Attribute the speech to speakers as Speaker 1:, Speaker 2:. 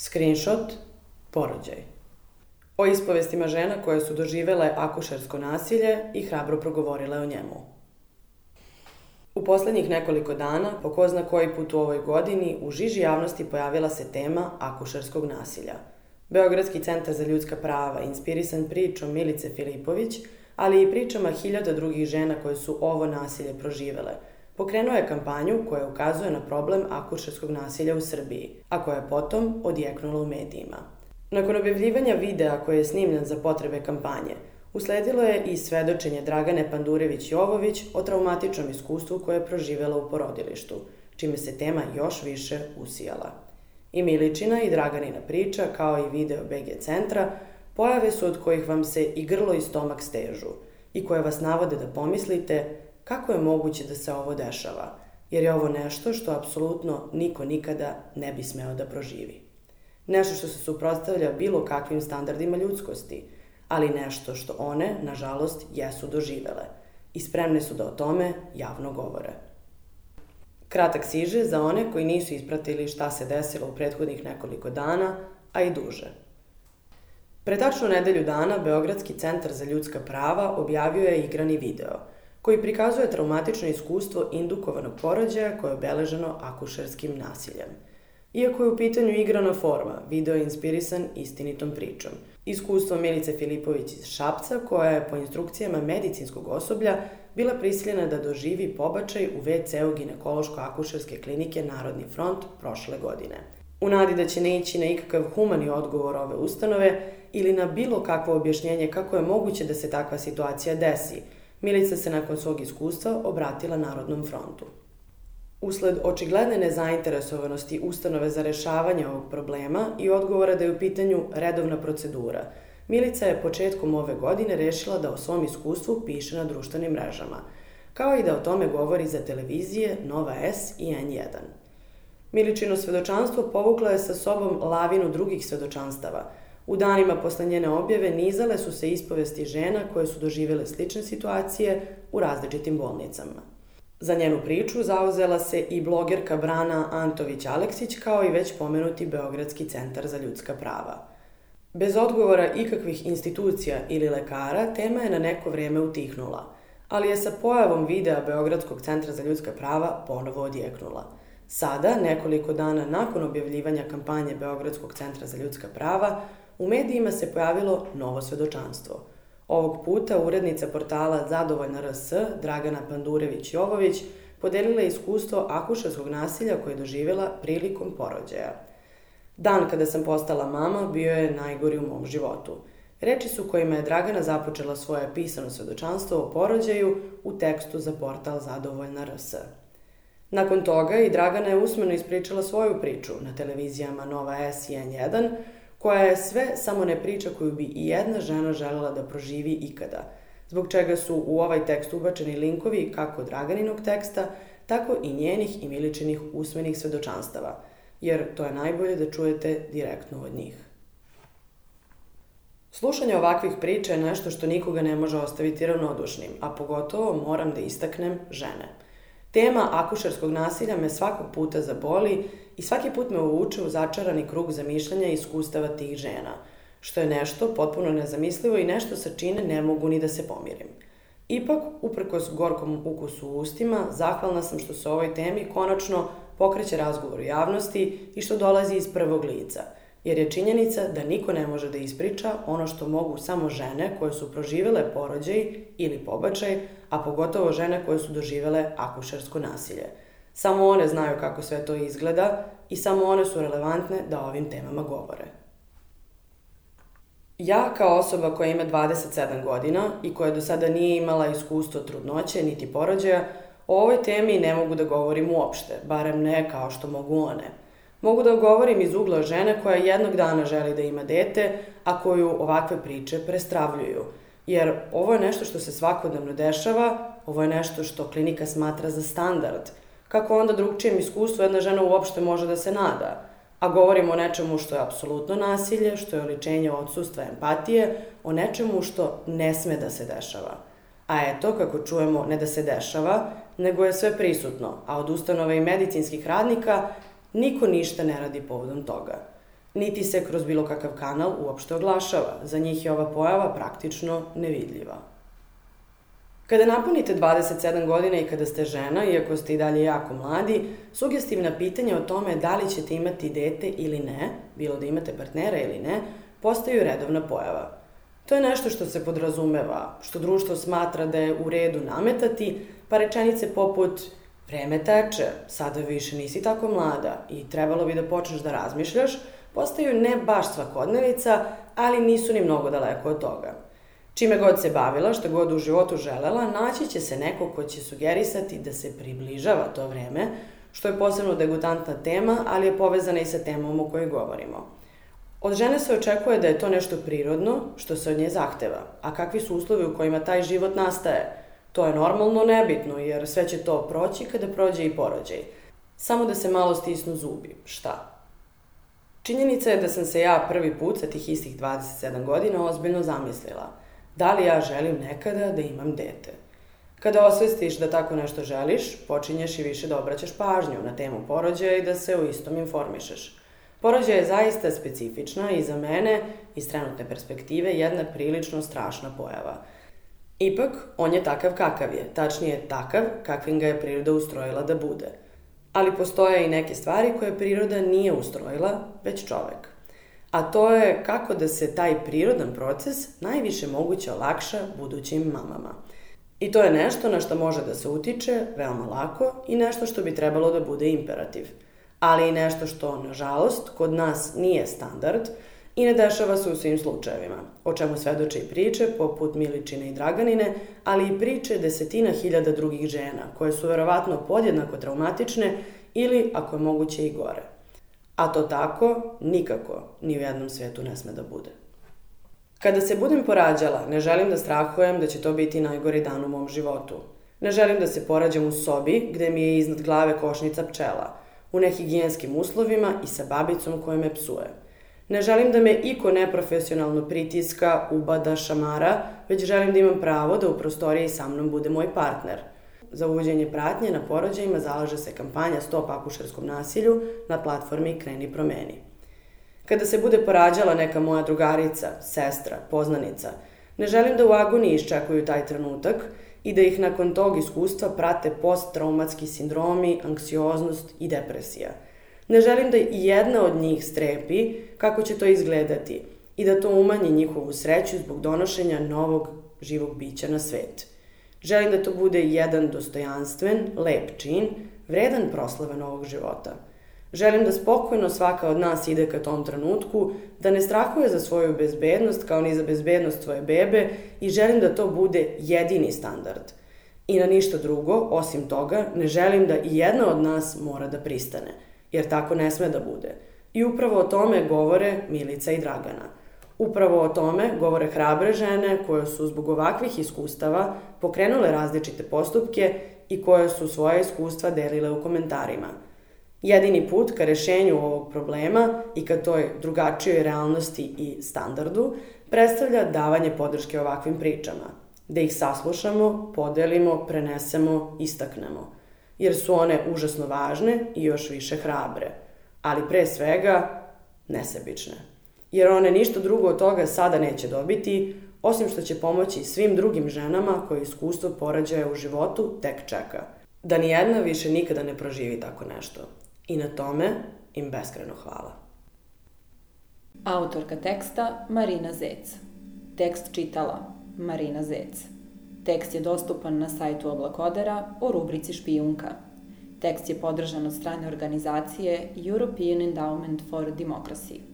Speaker 1: Screenshot, porođaj. O ispovestima žena koje su doživele akušersko nasilje i hrabro progovorile o njemu. U poslednjih nekoliko dana, po ko zna koji put u ovoj godini, u žiži javnosti pojavila se tema akušerskog nasilja. Beogradski centar za ljudska prava, inspirisan pričom Milice Filipović, ali i pričama hiljada drugih žena koje su ovo nasilje proživele – Pokrenuo je kampanju koja ukazuje na problem akušerskog nasilja u Srbiji, a koja je potom odjeknula u medijima. Nakon objavljivanja videa koji je snimljen za potrebe kampanje, usledilo je i svedočenje Dragane Pandurević-Jovović o traumatičnom iskustvu koje je proživela u porodilištu, čime se tema još više usijala. I Miličina i Draganina priča, kao i video BG centra, pojave su od kojih vam se i grlo i stomak stežu i koje vas navode da pomislite Kako je moguće da se ovo dešava? Jer je ovo nešto što apsolutno niko nikada ne bi smeo da proživi. Nešto što se suprostavlja bilo kakvim standardima ljudskosti, ali nešto što one, nažalost, jesu doživele i spremne su da o tome javno govore. Kratak siže za one koji nisu ispratili šta se desilo u prethodnih nekoliko dana, a i duže. Pre tačno nedelju dana Beogradski centar za ljudska prava objavio je igrani video – koji prikazuje traumatično iskustvo indukovanog porođaja koje je obeleženo akušerskim nasiljem. Iako je u pitanju igrana forma, video je inspirisan istinitom pričom. Iskustvo Milice Filipović iz Šapca, koja je po instrukcijama medicinskog osoblja bila prisiljena da doživi pobačaj u WC-u ginekološko-akušerske klinike Narodni front prošle godine. U nadi da će ne ići na ikakav humani odgovor ove ustanove ili na bilo kakvo objašnjenje kako je moguće da se takva situacija desi – Milica se nakon svog iskustva obratila Narodnom frontu. Usled očigledne nezainteresovanosti ustanove za rešavanje ovog problema i odgovora da je u pitanju redovna procedura, Milica je početkom ove godine rešila da o svom iskustvu piše na društvenim mrežama, kao i da o tome govori za televizije Nova S i N1. Miličino svedočanstvo povukla je sa sobom lavinu drugih svedočanstava – U danima posle njene objave nizale su se ispovesti žena koje su doživele slične situacije u različitim bolnicama. Za njenu priču zauzela se i blogerka Brana Antović-Aleksić kao i već pomenuti Beogradski centar za ljudska prava. Bez odgovora ikakvih institucija ili lekara, tema je na neko vreme utihnula, ali je sa pojavom videa Beogradskog centra za ljudska prava ponovo odjeknula. Sada, nekoliko dana nakon objavljivanja kampanje Beogradskog centra za ljudska prava, U medijima se pojavilo novo svedočanstvo. Ovog puta urednica portala Zadovoljna RS, Dragana Pandurević-Jovović, podelila iskustvo akušarskog nasilja koje je doživjela prilikom porođaja. Dan kada sam postala mama bio je najgori u mom životu. Reči su kojima je Dragana započela svoje pisano svedočanstvo o porođaju u tekstu za portal Zadovoljna RS. Nakon toga i Dragana je usmeno ispričala svoju priču na televizijama Nova S i N1, koja je sve samo ne priča koju bi i jedna žena želela da proživi ikada, zbog čega su u ovaj tekst ubačeni linkovi kako Draganinog teksta, tako i njenih i Miličinih usmenih svedočanstava, jer to je najbolje da čujete direktno od njih. Slušanje ovakvih priča je nešto što nikoga ne može ostaviti ravnodušnim, a pogotovo moram da istaknem žene. Tema akušerskog nasilja me svakog puta zaboli I svaki put me uvuče u začarani krug zamišljanja i iskustava tih žena, što je nešto potpuno nezamislivo i nešto sa čine ne mogu ni da se pomirim. Ipak, uprkos gorkom ukusu u ustima, zahvalna sam što se o ovoj temi konačno pokreće razgovor u javnosti i što dolazi iz prvog lica, jer je činjenica da niko ne može da ispriča ono što mogu samo žene koje su proživele porođaj ili pobačaj, a pogotovo žene koje su doživele akušersko nasilje – Samo one znaju kako sve to izgleda i samo one su relevantne da o ovim temama govore. Ja kao osoba koja ima 27 godina i koja do sada nije imala iskustvo trudnoće niti porođaja, o ovoj temi ne mogu da govorim uopšte, barem ne kao što mogu one. Mogu da govorim iz ugla žene koja jednog dana želi da ima dete, a koju ovakve priče prestravljuju. Jer ovo je nešto što se svakodnevno dešava, ovo je nešto što klinika smatra za standard – kako onda drugčijem iskustvu jedna žena uopšte može da se nada. A govorimo o nečemu što je apsolutno nasilje, što je oličenje odsustva empatije, o nečemu što ne sme da se dešava. A eto, kako čujemo, ne da se dešava, nego je sve prisutno, a od ustanova i medicinskih radnika niko ništa ne radi povodom toga. Niti se kroz bilo kakav kanal uopšte oglašava. Za njih je ova pojava praktično nevidljiva. Kada napunite 27 godina i kada ste žena, iako ste i dalje jako mladi, sugestivna pitanja o tome da li ćete imati dete ili ne, bilo da imate partnera ili ne, postaju redovna pojava. To je nešto što se podrazumeva, što društvo smatra da je u redu nametati, pa rečenice poput vreme teče, sada više nisi tako mlada i trebalo bi da počneš da razmišljaš, postaju ne baš svakodnevica, ali nisu ni mnogo daleko od toga. Čime god se bavila, što god u životu želela, naći će se neko ko će sugerisati da se približava to vreme, što je posebno degutantna tema, ali je povezana i sa temom o kojoj govorimo. Od žene se očekuje da je to nešto prirodno, što se od nje zahteva. A kakvi su uslovi u kojima taj život nastaje? To je normalno nebitno, jer sve će to proći kada prođe i porođaj. Samo da se malo stisnu zubi. Šta? Činjenica je da sam se ja prvi put sa tih istih 27 godina ozbiljno zamislila. Da li ja želim nekada da imam dete? Kada osvestiš da tako nešto želiš, počinješ i više da obraćaš pažnju na temu porođaja i da se u istom informišeš. Porođaj je zaista specifična i za mene, iz trenutne perspektive, jedna prilično strašna pojava. Ipak, on je takav kakav je, tačnije takav kakvim ga je priroda ustrojila da bude. Ali postoje i neke stvari koje priroda nije ustrojila, već čovek. A to je kako da se taj prirodan proces najviše moguće olakša budućim mamama. I to je nešto na što može da se utiče veoma lako i nešto što bi trebalo da bude imperativ – ali i nešto što, nažalost, kod nas nije standard i ne dešava se u svim slučajevima, o čemu svedoče i priče poput Miličine i Draganine, ali i priče desetina hiljada drugih žena, koje su verovatno podjednako traumatične ili, ako je moguće, i gore. A to tako nikako ni u jednom svetu ne sme da bude. Kada se budem porađala, ne želim da strahujem da će to biti najgori dan u mom životu. Ne želim da se porađam u sobi gde mi je iznad glave košnica pčela – u nehigijenskim uslovima i sa babicom koja me psuje. Ne želim da me iko neprofesionalno pritiska, ubada, šamara, već želim da imam pravo da u prostoriji sa mnom bude moj partner. Za uvođenje pratnje na porođajima zalaže se kampanja Stop akušerskom nasilju na platformi Kreni promeni. Kada se bude porađala neka moja drugarica, sestra, poznanica, ne želim da u agoniji iščekuju taj trenutak, i da ih nakon tog iskustva prate posttraumatski sindromi, anksioznost i depresija. Ne želim da i jedna od njih strepi kako će to izgledati i da to umanji njihovu sreću zbog donošenja novog živog bića na svet. Želim da to bude jedan dostojanstven, lep čin, vredan proslave novog života – Želim da spokojno svaka od nas ide ka tom trenutku, da ne strahuje za svoju bezbednost kao ni za bezbednost svoje bebe i želim da to bude jedini standard. I na ništa drugo, osim toga, ne želim da i jedna od nas mora da pristane, jer tako ne sme da bude. I upravo o tome govore Milica i Dragana. Upravo o tome govore hrabre žene koje su zbog ovakvih iskustava pokrenule različite postupke i koje su svoje iskustva delile u komentarima – Jedini put ka rešenju ovog problema i ka toj drugačijoj realnosti i standardu predstavlja davanje podrške ovakvim pričama, da ih saslušamo, podelimo, prenesemo, istaknemo, jer su one užasno važne i još više hrabre, ali pre svega nesebične. Jer one ništa drugo od toga sada neće dobiti, osim što će pomoći svim drugim ženama koje iskustvo porađaja u životu tek čeka. Da ni jedna više nikada ne proživi tako nešto. I na tome im beskreno hvala.
Speaker 2: Autorka teksta Marina Zec. Tekst čitala Marina Zec. Tekst je dostupan na sajtu Oblakodera u rubrici Špijunka. Tekst je podržan od strane organizacije European Endowment for Democracy.